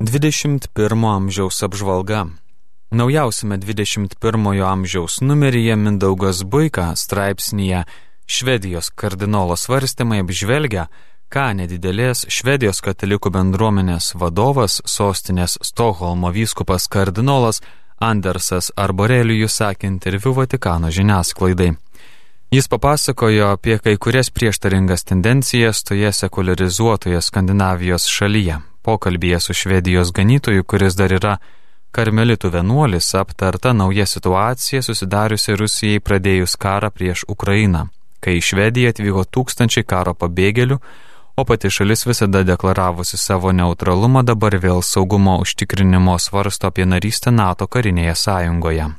21 amžiaus apžvalga. Naujausime 21 amžiaus numeryje Mindaugas Buika straipsnėje Švedijos kardinolo svarstymai apžvelgia, ką nedidelės Švedijos katalikų bendruomenės vadovas sostinės Stokholmo vyskupas kardinolas Andersas Arborelijus sakė interviu Vatikano žiniasklaidai. Jis papasakojo apie kai kurias prieštaringas tendencijas toje sekularizuotoje Skandinavijos šalyje, Pokalbėje su Švedijos ganytoju, kuris dar yra karmelitų vienuolis, aptarta nauja situacija susidariusi Rusijai pradėjus karą prieš Ukrainą, kai į Švediją atvyko tūkstančiai karo pabėgėlių, o pati šalis visada deklaravusi savo neutralumą dabar vėl saugumo užtikrinimo svarsto apie narystę NATO karinėje sąjungoje.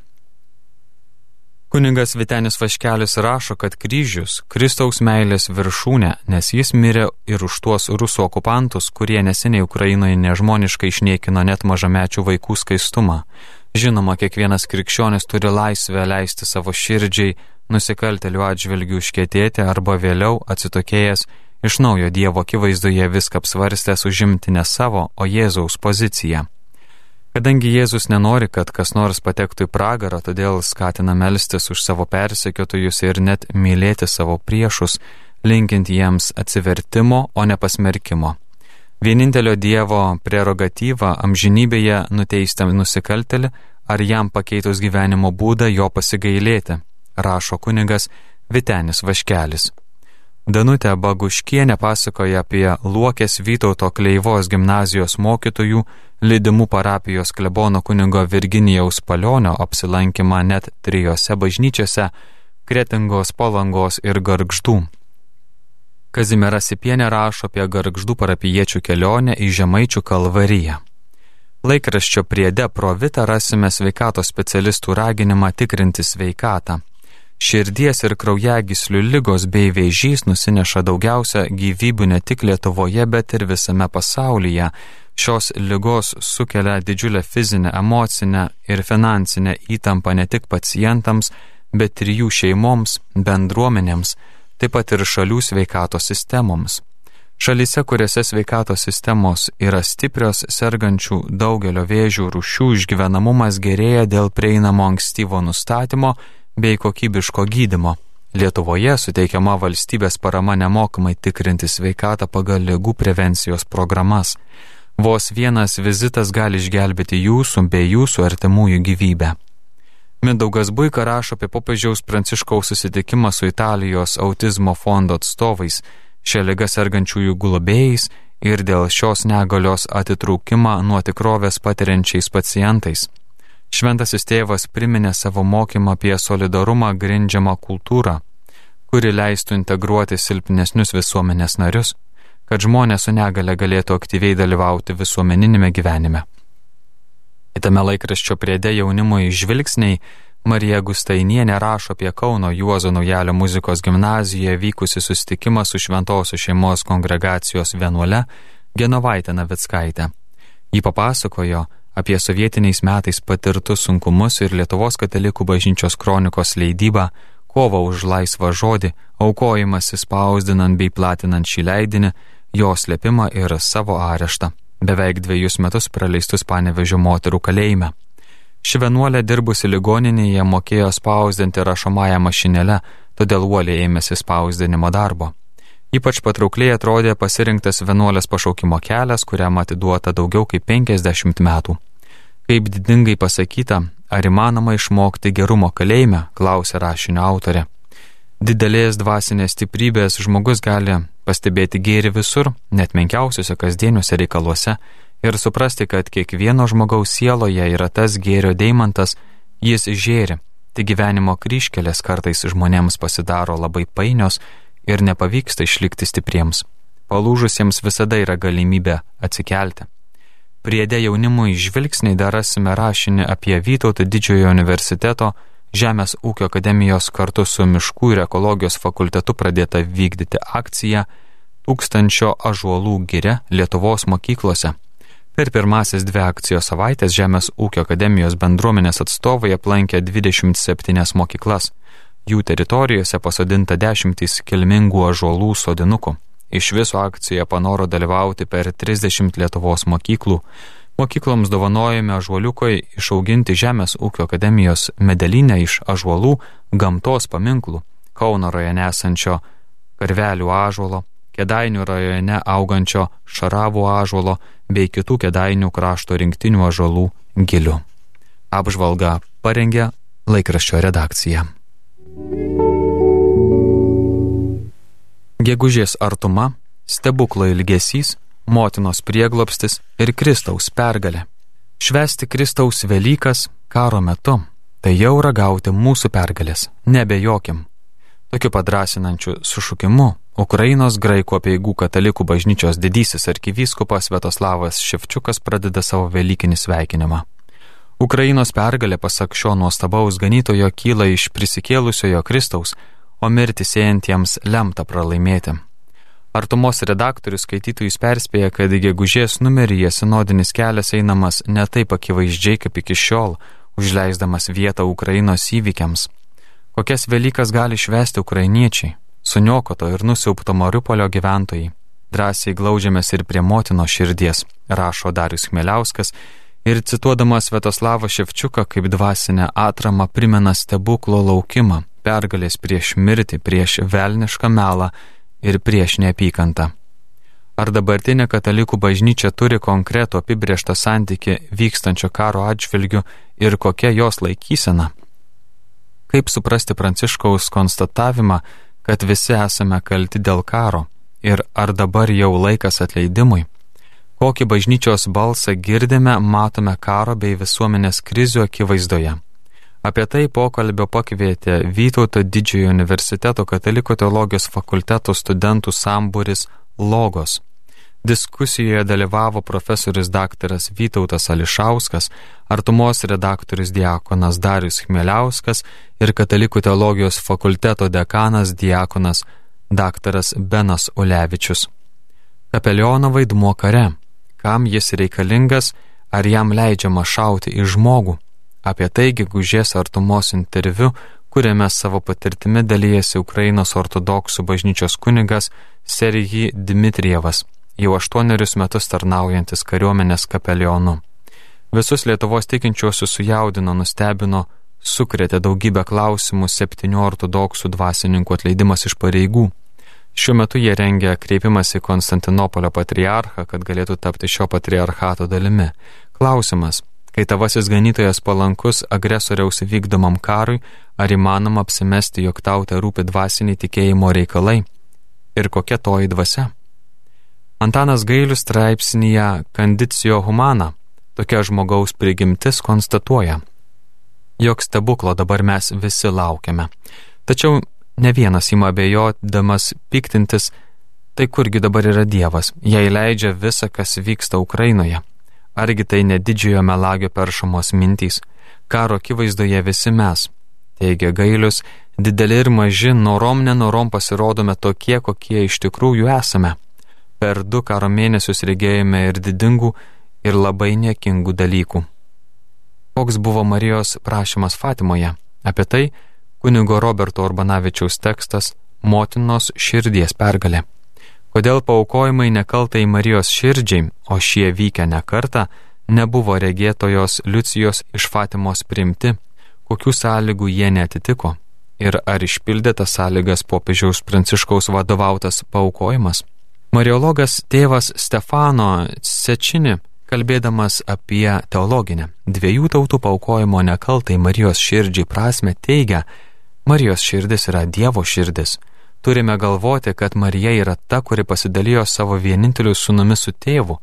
Kuningas Vitenis Vaškelis rašo, kad kryžius Kristaus meilės viršūnė, nes jis mirė ir už tuos rusų okupantus, kurie neseniai Ukrainoje nežmoniškai išniekino net mažamečių vaikų skaistumą. Žinoma, kiekvienas krikščionis turi laisvę leisti savo širdžiai nusikaltelių atžvilgių užkėtėti arba vėliau atsitokėjęs iš naujo Dievo akivaizdoje viską apsvarstęs užimti ne savo, o Jėzaus poziciją. Kadangi Jėzus nenori, kad kas nors patektų į pragarą, todėl skatina melstis už savo persekiotojus ir net mylėti savo priešus, linkint jiems atsivertimo, o ne pasmerkimo. Vienintelio Dievo prerogatyva amžinybėje nuteistam nusikaltelį ar jam pakeitus gyvenimo būdą jo pasigailėti, rašo kunigas Vitenis Vaškelis. Danutė Baguškienė pasakoja apie Luokės Vytauto Kleivos gimnazijos mokytojų lydimų parapijos klebono kunigo Virginijaus Palionio apsilankymą net trijose bažnyčiose - Kretingos, Palangos ir Gargždų. Kazimiera Sipienė rašo apie Gargždų parapiečių kelionę į Žemaičių kalvariją. Laikraščio priede pro vitą rasime sveikatos specialistų raginimą tikrinti sveikatą. Širdies ir kraujagyslių lygos bei vėžys nusineša daugiausia gyvybių ne tik Lietuvoje, bet ir visame pasaulyje. Šios lygos sukelia didžiulę fizinę, emocinę ir finansinę įtampą ne tik pacientams, bet ir jų šeimoms, bendruomenėms, taip pat ir šalių sveikatos sistemoms. Šalyse, kuriuose sveikatos sistemos yra stiprios, sergančių daugelio vėžių rūšių išgyvenamumas gerėja dėl prieinamo ankstyvo nustatymo bei kokybiško gydimo. Lietuvoje suteikiama valstybės parama nemokamai tikrinti sveikatą pagal lygų prevencijos programas. Vos vienas vizitas gali išgelbėti jūsų bei jūsų artimųjų gyvybę. Mindaugas Buika rašo apie popiežiaus pranciškaus susitikimą su Italijos autizmo fondo atstovais, šią ligą sergančiųjų globėjais ir dėl šios negalios atitraukimą nuo tikrovės patiriančiais pacientais. Šventasis tėvas priminė savo mokymą apie solidarumą grindžiamą kultūrą, kuri leistų integruoti silpnesnius visuomenės narius, kad žmonės su negale galėtų aktyviai dalyvauti visuomeninėme gyvenime. Kitame laikraščio priede jaunimui žvilgsniai Marija Gustainienė rašo apie Kauno Juozo Naujalio muzikos gimnazijoje vykusi susitikimą su šventosios šeimos kongregacijos vienuole Genovaitė Navickaitė. Ji papasakojo, apie sovietiniais metais patirtus sunkumus ir Lietuvos katalikų bažnyčios kronikos leidybą, kovą už laisvą žodį, aukojimąsi spausdinant bei platinant šį leidinį, jo slėpimą ir savo areštą, beveik dviejus metus praleistus panevežio moterų kalėjime. Ši vienuolė dirbusi ligoninėje mokėjo spausdinti rašomąją mašinėlę, todėl uoliai ėmėsi spausdinimo darbo. Ypač patraukliai atrodė pasirinktas vienuolės pašaukimo kelias, kuriam atiduota daugiau kaip 50 metų. Kaip didingai pasakyta, ar įmanoma išmokti gerumo kalėjime, klausė rašinio autorė. Didelės dvasinės stiprybės žmogus gali pastebėti gėri visur, net menkiausiuose kasdieniuose reikaluose ir suprasti, kad kiekvieno žmogaus sieloje yra tas gėrio deimantas, jis žėri, tai gyvenimo kryškelės kartais žmonėms pasidaro labai painios ir nepavyksta išlikti stipriems. Palūžusiems visada yra galimybė atsikelti. Priede jaunimui žvilgsniai dar rasime rašinį apie Vytauto didžiojo universiteto Žemės ūkio akademijos kartu su Miškų ir ekologijos fakultetu pradėta vykdyti akciją Tūkstančio ažuolų gire Lietuvos mokyklose. Per pirmasis dvi akcijos savaitės Žemės ūkio akademijos bendruomenės atstovai aplankė 27 mokyklas. Jų teritorijose pasodinta dešimtys kilmingų ažuolų sodinukų. Iš viso akcijoje panoro dalyvauti per 30 Lietuvos mokyklų. Mokykloms dovanojame ažuoliukai išauginti Žemės ūkio akademijos medelinę iš ažuolų gamtos paminklų Kauno rajone esančio Karvelių ažuolo, Kedainių rajone augančio Šaravų ažuolo bei kitų Kedainių krašto rinktinių ažuolų gilių. Apžvalga parengė laikraščio redakcija. Gegužės artuma, stebuklo ilgesys, motinos prieglopstis ir Kristaus pergalė. Švesti Kristaus Velykas karo metu - tai jau ragauti mūsų pergalės, nebejokim. Tokiu padrasinančiu sušukimu Ukrainos graikų apieigų katalikų bažnyčios didysis arkivyskupas Svetoslavas Ševčiukas pradeda savo Velykinį sveikinimą. Ukrainos pergalė pasak šio nuostabaus ganytojo kyla iš prisikėlusiojo Kristaus, o mirti siejantiems lemta pralaimėti. Artumos redaktorius skaitytojus perspėja, kad gegužės numeryje sinodinis kelias einamas ne taip akivaizdžiai kaip iki šiol, užleisdamas vietą Ukrainos įvykiams. Kokias Velykas gali švesti ukrainiečiai, suniokoto ir nusiaupto Mariupolio gyventojai. Drąsiai glaudžiamės ir prie motino širdies, rašo Darius Chmeliauskas, ir cituodamas Svetoslavą Ševčiuką kaip dvasinę atramą primena stebuklo laukimą, pergalės prieš mirtį, prieš velnišką melą ir prieš neapykantą. Ar dabartinė katalikų bažnyčia turi konkretų apibrieštą santyki vykstančio karo atžvilgiu ir kokia jos laikysena? Kaip suprasti Pranciškaus konstatavimą, kad visi esame kalti dėl karo ir ar dabar jau laikas atleidimui? Kokį bažnyčios balsą girdime, matome karo bei visuomenės krizių akivaizdoje. Apie tai pokalbio pakvietė Vytauto didžiojo universiteto katalikų teologijos fakulteto studentų samburis Logos. Diskusijoje dalyvavo profesorius daktaras Vytautas Ališauskas, artumos redaktorius diakonas Darius Chmeliauskas ir katalikų teologijos fakulteto dekanas diakonas daktaras Benas Ulevičius. Kapeliono vaidmuo kare kam jis reikalingas, ar jam leidžiama šauti į žmogų. Apie tai gegužės artumos interviu, kuriame savo patirtimi dalyjasi Ukrainos ortodoksų bažnyčios kunigas Seriji Dmitrievas, jau aštuonerius metus tarnaujantis kariuomenės kapelionu. Visus Lietuvos tikinčiuosius sujaudino, nustebino, sukrėtė daugybę klausimų septynių ortodoksų dvasininkų atleidimas iš pareigų. Šiuo metu jie rengia kreipimąsi Konstantinopolio patriarchą, kad galėtų tapti šio patriarchato dalimi. Klausimas, kai tavasis ganytojas palankus agresoriaus vykdomam karui, ar įmanoma apsimesti, jog tau te rūpi dvasiniai tikėjimo reikalai? Ir kokia toji dvasia? Antanas Gailius straipsnėje Kandicijo humana, tokia žmogaus prigimtis konstatuoja, jog stebuklo dabar mes visi laukiame. Tačiau Ne vienas ima abejodamas piktintis, tai kurgi dabar yra Dievas, jei leidžia visą, kas vyksta Ukrainoje. Argi tai ne didžiojo melagio peršamos mintys, karo akivaizdoje visi mes, teigia gailius, dideli ir maži, norom nenorom pasirodome tokie, kokie iš tikrųjų esame. Per du karo mėnesius regėjome ir didingų, ir labai niekingų dalykų. Koks buvo Marijos prašymas Fatimoje? Apie tai, kunigo Roberto Urbanavičiaus tekstas Motinos širdies pergalė. Kodėl paukojimai nekaltai Marijos širdžiai, o šie vykę ne kartą, nebuvo regėtojos Liucijos iš Fatimos primti, kokių sąlygų jie netitiko ir ar išpildė tas sąlygas popiežiaus pranciškaus vadovautas paukojimas. Mariologas tėvas Stefano Sečini, kalbėdamas apie teologinę dviejų tautų paukojimo nekaltai Marijos širdžiai prasme, teigia, Marijos širdis yra Dievo širdis. Turime galvoti, kad Marija yra ta, kuri pasidalijo savo vieninteliu sūnumi su tėvu.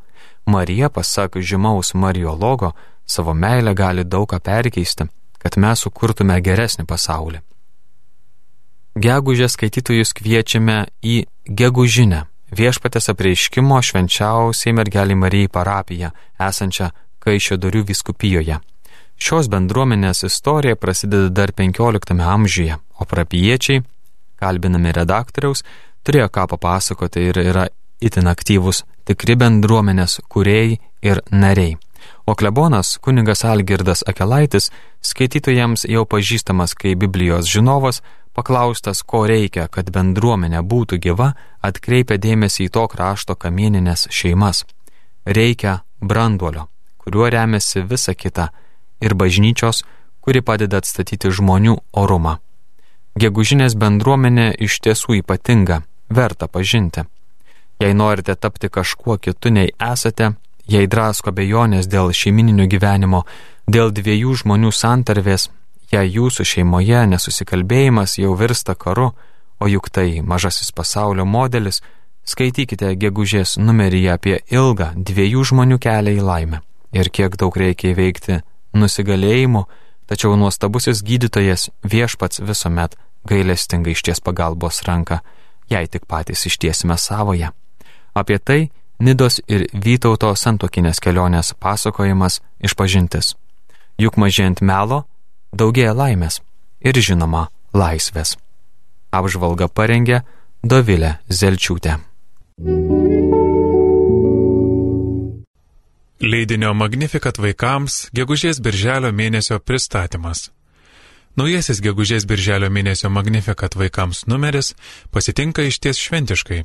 Marija, pasak žymaus Mariologo, savo meilę gali daug ką perkeisti, kad mes sukurtume geresnį pasaulį. Gegužę skaitytojus kviečiame į gegužinę viešpatės apreiškimo švenčiausiai mergelį Marijai parapiją, esančią Kaišėdorių viskupijoje. Šios bendruomenės istorija prasideda dar XV amžiuje, o prapiečiai, kalbinami redaktoriaus, turėjo ką papasakoti ir yra itin aktyvus, tikri bendruomenės kuriejai ir nariai. O klebonas kuningas Algirdas Akelaitis, skaitytojams jau pažįstamas kaip Biblijos žinovas, paklaustas, ko reikia, kad bendruomenė būtų gyva, atkreipia dėmesį į to krašto kamieninės šeimas. Reikia branduolio kuriuo remiasi visa kita, ir bažnyčios, kuri padeda atstatyti žmonių orumą. Gegužinės bendruomenė iš tiesų ypatinga, verta pažinti. Jei norite tapti kažkuo kitu nei esate, jei drasko bejonės dėl šeimininio gyvenimo, dėl dviejų žmonių santarvės, jei jūsų šeimoje nesusikalbėjimas jau virsta karu, o juk tai mažasis pasaulio modelis, skaitykite gegužės numeryje apie ilgą dviejų žmonių kelią į laimę ir kiek daug reikia įveikti nusigalėjimu, tačiau nuostabusis gydytojas viešpats visuomet gailestingai išties pagalbos ranką, jei tik patys ištiesime savoje. Apie tai Nidos ir Vytauto santokinės kelionės pasakojimas išpažintis. Juk mažėjant melo, daugėja laimės ir žinoma laisvės. Apžvalga parengė Dovilė Zelčiūtė. Leidinio Magnificat vaikams gegužės birželio mėnesio pristatymas. Naujasis gegužės birželio mėnesio Magnificat vaikams numeris pasitinka išties šventiškai.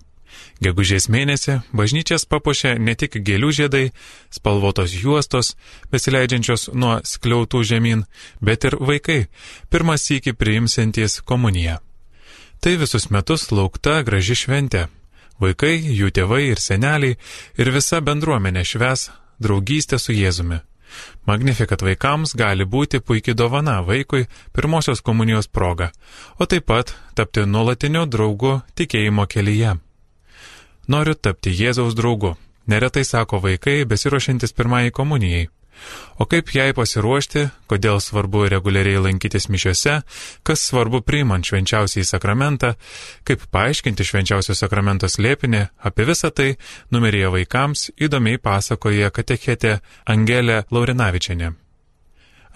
Gegužės mėnesį bažnyčias papuošė ne tik gėlių žiedai, spalvotos juostos, besileidžiančios nuo skliautų žemyn, bet ir vaikai, pirmas sįki priimsintys komuniją. Tai visus metus laukta graži šventė. Vaikai, jų tėvai ir seneliai ir visa bendruomenė šves draugystę su Jėzumi. Magnifikat vaikams gali būti puikiai dovana vaikui pirmosios komunijos proga, o taip pat tapti nuolatiniu draugu tikėjimo kelyje. Noriu tapti Jėzaus draugu, neretai sako vaikai besiruošiantis pirmąjį komunijai. O kaip jai pasiruošti, kodėl svarbu reguliariai lankytis mišiuose, kas svarbu priimant švenčiausiai sakramentą, kaip paaiškinti švenčiausios sakramentos lėpinį, apie visą tai numeryje vaikams įdomiai pasakoja katechetė Angelė Laurinavičianė.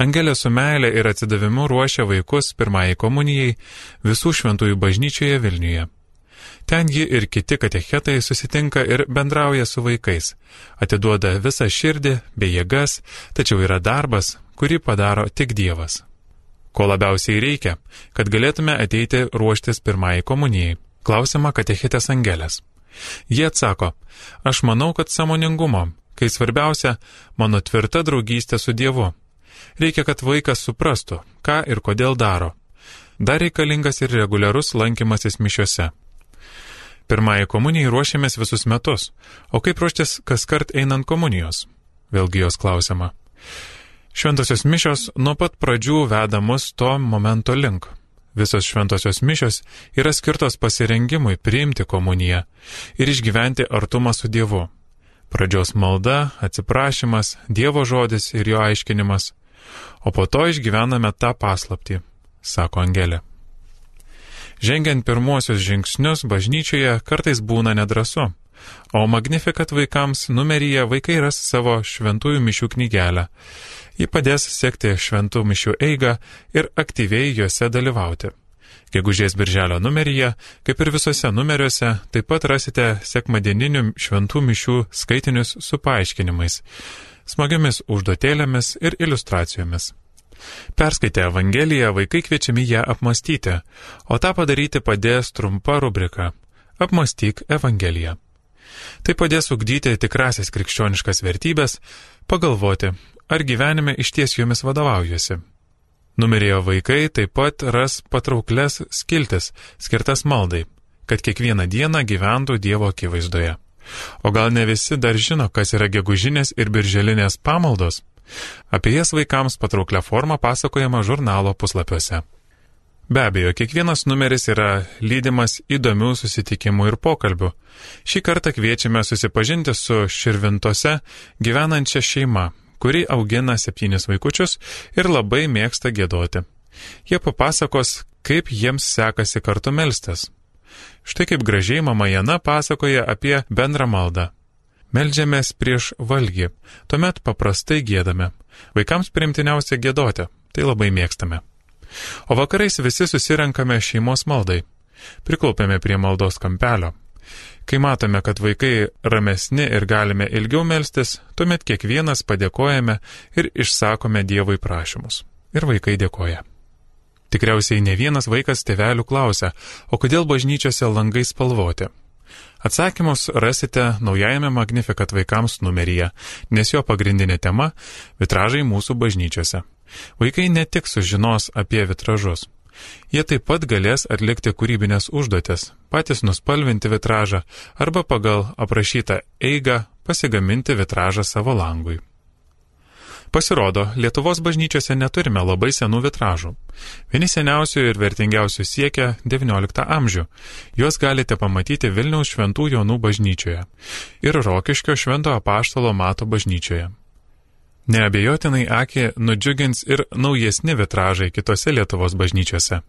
Angelė su meilė ir atsidavimu ruošia vaikus pirmąjį komunijai visų šventųjų bažnyčioje Vilniuje. Ten ji ir kiti katechetai susitinka ir bendrauja su vaikais, atiduoda visą širdį bei jėgas, tačiau yra darbas, kurį padaro tik Dievas. Ko labiausiai reikia, kad galėtume ateiti ruoštis pirmajai komunijai? Klausima katechetės Angelės. Jie atsako, aš manau, kad samoningumo, kai svarbiausia mano tvirta draugystė su Dievu. Reikia, kad vaikas suprastų, ką ir kodėl daro. Dar reikalingas ir reguliarus lankymasis mišiuose. Pirmąjį komunijai ruošiamės visus metus, o kaip ruoštis kas kart einant komunijos? Vėlgi jos klausima. Šventosios mišios nuo pat pradžių veda mus to momento link. Visos šventosios mišios yra skirtos pasirengimui priimti komuniją ir išgyventi artumą su Dievu. Pradžios malda, atsiprašymas, Dievo žodis ir jo aiškinimas, o po to išgyvename tą paslaptį, sako Angelė. Žengiant pirmuosius žingsnius bažnyčioje kartais būna nedrasu, o Magnificat vaikams numeryje vaikai ras savo šventųjų mišių knygelę. Ji padės sekti šventų mišių eigą ir aktyviai juose dalyvauti. Gegužės birželio numeryje, kaip ir visose numeriuose, taip pat rasite sekmadieninių šventų mišių skaitinius su paaiškinimais, smagiamis užduotėlėmis ir iliustracijomis. Perskaitę Evangeliją vaikai kviečiami ją apmastyti, o tą padaryti padės trumpa rubrika - Apmastyk Evangeliją. Tai padės ugdyti tikrasias krikščioniškas vertybės, pagalvoti, ar gyvenime iš ties jomis vadovaujuosi. Numerėjo vaikai taip pat ras patrauklias skiltis skirtas maldai, kad kiekvieną dieną gyventų Dievo akivaizdoje. O gal ne visi dar žino, kas yra gegužinės ir birželinės pamaldos? Apie jas vaikams patrauklią formą pasakojama žurnalo puslapiuose. Be abejo, kiekvienas numeris yra lydimas įdomių susitikimų ir pokalbių. Šį kartą kviečiame susipažinti su širvintose gyvenančia šeima, kuri augina septynis vaikučius ir labai mėgsta gėdoti. Jie papasakos, kaip jiems sekasi kartu melstis. Štai kaip gražiai mama Jana pasakoja apie bendrą maldą. Meldžiamės prieš valgį, tuomet paprastai gėdame. Vaikams primtiniausia gėdoti, tai labai mėgstame. O vakarais visi susirenkame šeimos maldai. Priklaupėme prie maldos kampelio. Kai matome, kad vaikai ramesni ir galime ilgiau melstis, tuomet kiekvienas padėkojame ir išsakome Dievui prašymus. Ir vaikai dėkoja. Tikriausiai ne vienas vaikas tevelių klausia, o kodėl bažnyčiose langai spalvoti. Atsakymus rasite naujajame Magnificat vaikams numeryje, nes jo pagrindinė tema - vitražai mūsų bažnyčiose. Vaikai ne tik sužinos apie vitražus. Jie taip pat galės atlikti kūrybinės užduotis, patys nuspalvinti vitražą arba pagal aprašytą eigą pasigaminti vitražą savo langui. Pasirodo, Lietuvos bažnyčiose neturime labai senų vitražų. Vieni seniausių ir vertingiausių siekia XIX amžių. Juos galite pamatyti Vilniaus Šventų Jonų bažnyčioje ir Rokiškio Švento apaštalo Mato bažnyčioje. Neabejotinai akį nudžiugins ir naujesni vitražai kitose Lietuvos bažnyčiose.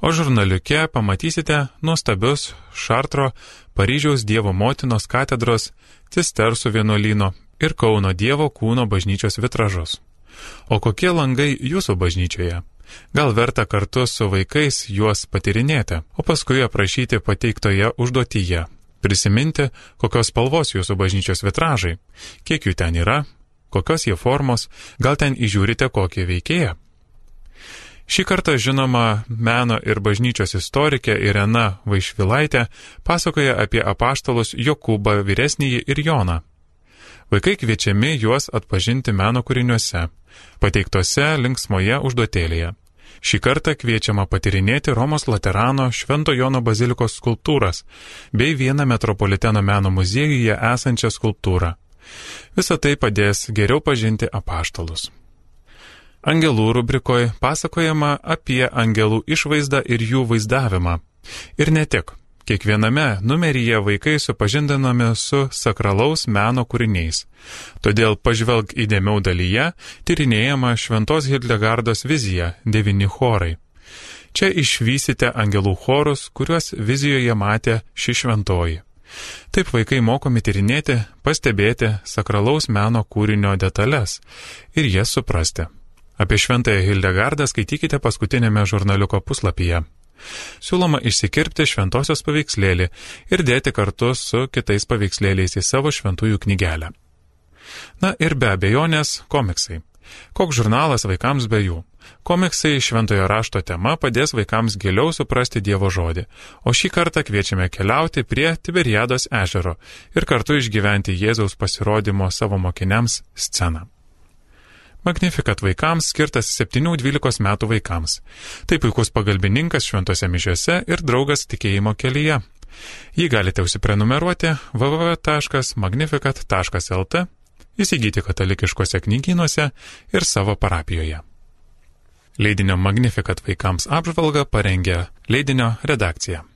O žurnaliuke pamatysite nuostabius Šartro, Paryžiaus Dievo motinos katedros, Cistersų vienuolyno ir Kauno Dievo kūno bažnyčios vitražus. O kokie langai jūsų bažnyčioje? Gal verta kartu su vaikais juos patirinėti, o paskui aprašyti pateiktoje užduotyje. Prisiminti, kokios spalvos jūsų bažnyčios vitražai, kiek jų ten yra, kokios jie formos, gal ten įžiūrite kokį veikėją. Šį kartą žinoma meno ir bažnyčios istorikė Irena Vaišvilaitė pasakoja apie apaštalus Jokūbą vyresnįjį ir Joną. Vaikai kviečiami juos atpažinti meno kūriniuose, pateiktose linksmoje užduotėlėje. Šį kartą kviečiama patirinėti Romos Laterano Švento Jono bazilikos skulptūras bei vieną metropoliteno meno muziejuje esančią skulptūrą. Visą tai padės geriau pažinti apaštalus. Angelų rubrikoje pasakojama apie angelų išvaizdą ir jų vaizdavimą. Ir ne tik. Kiekviename numeryje vaikai supažindinami su sakralaus meno kūriniais. Todėl pažvelg įdėmiau dalyje tyrinėjama Šventos Hildegardos vizija - devyni chorai. Čia išvysite angelų chorus, kuriuos vizijoje matė ši šventoji. Taip vaikai mokomi tyrinėti, pastebėti sakralaus meno kūrinio detalės ir jas suprasti. Apie šventąją Hildegardą skaitykite paskutinėme žurnaliuko puslapyje. Siūloma išsikirpti šventosios paveikslėlį ir dėti kartu su kitais paveikslėliais į savo šventųjų knygelę. Na ir be abejonės komiksai. Koks žurnalas vaikams be jų? Komiksai šventojo rašto tema padės vaikams giliau suprasti Dievo žodį, o šį kartą kviečiame keliauti prie Tiberiados ežero ir kartu išgyventi Jėzaus pasirodymo savo mokiniams sceną. Magnificat vaikams skirtas 7-12 metų vaikams. Tai puikus pagalbininkas šventose mišiuose ir draugas tikėjimo kelyje. Jį galite užsiprenumeruoti www.magnificat.lt, įsigyti katalikiškose knygynuose ir savo parapijoje. Leidinio Magnificat vaikams apžvalgą parengė leidinio redakcija.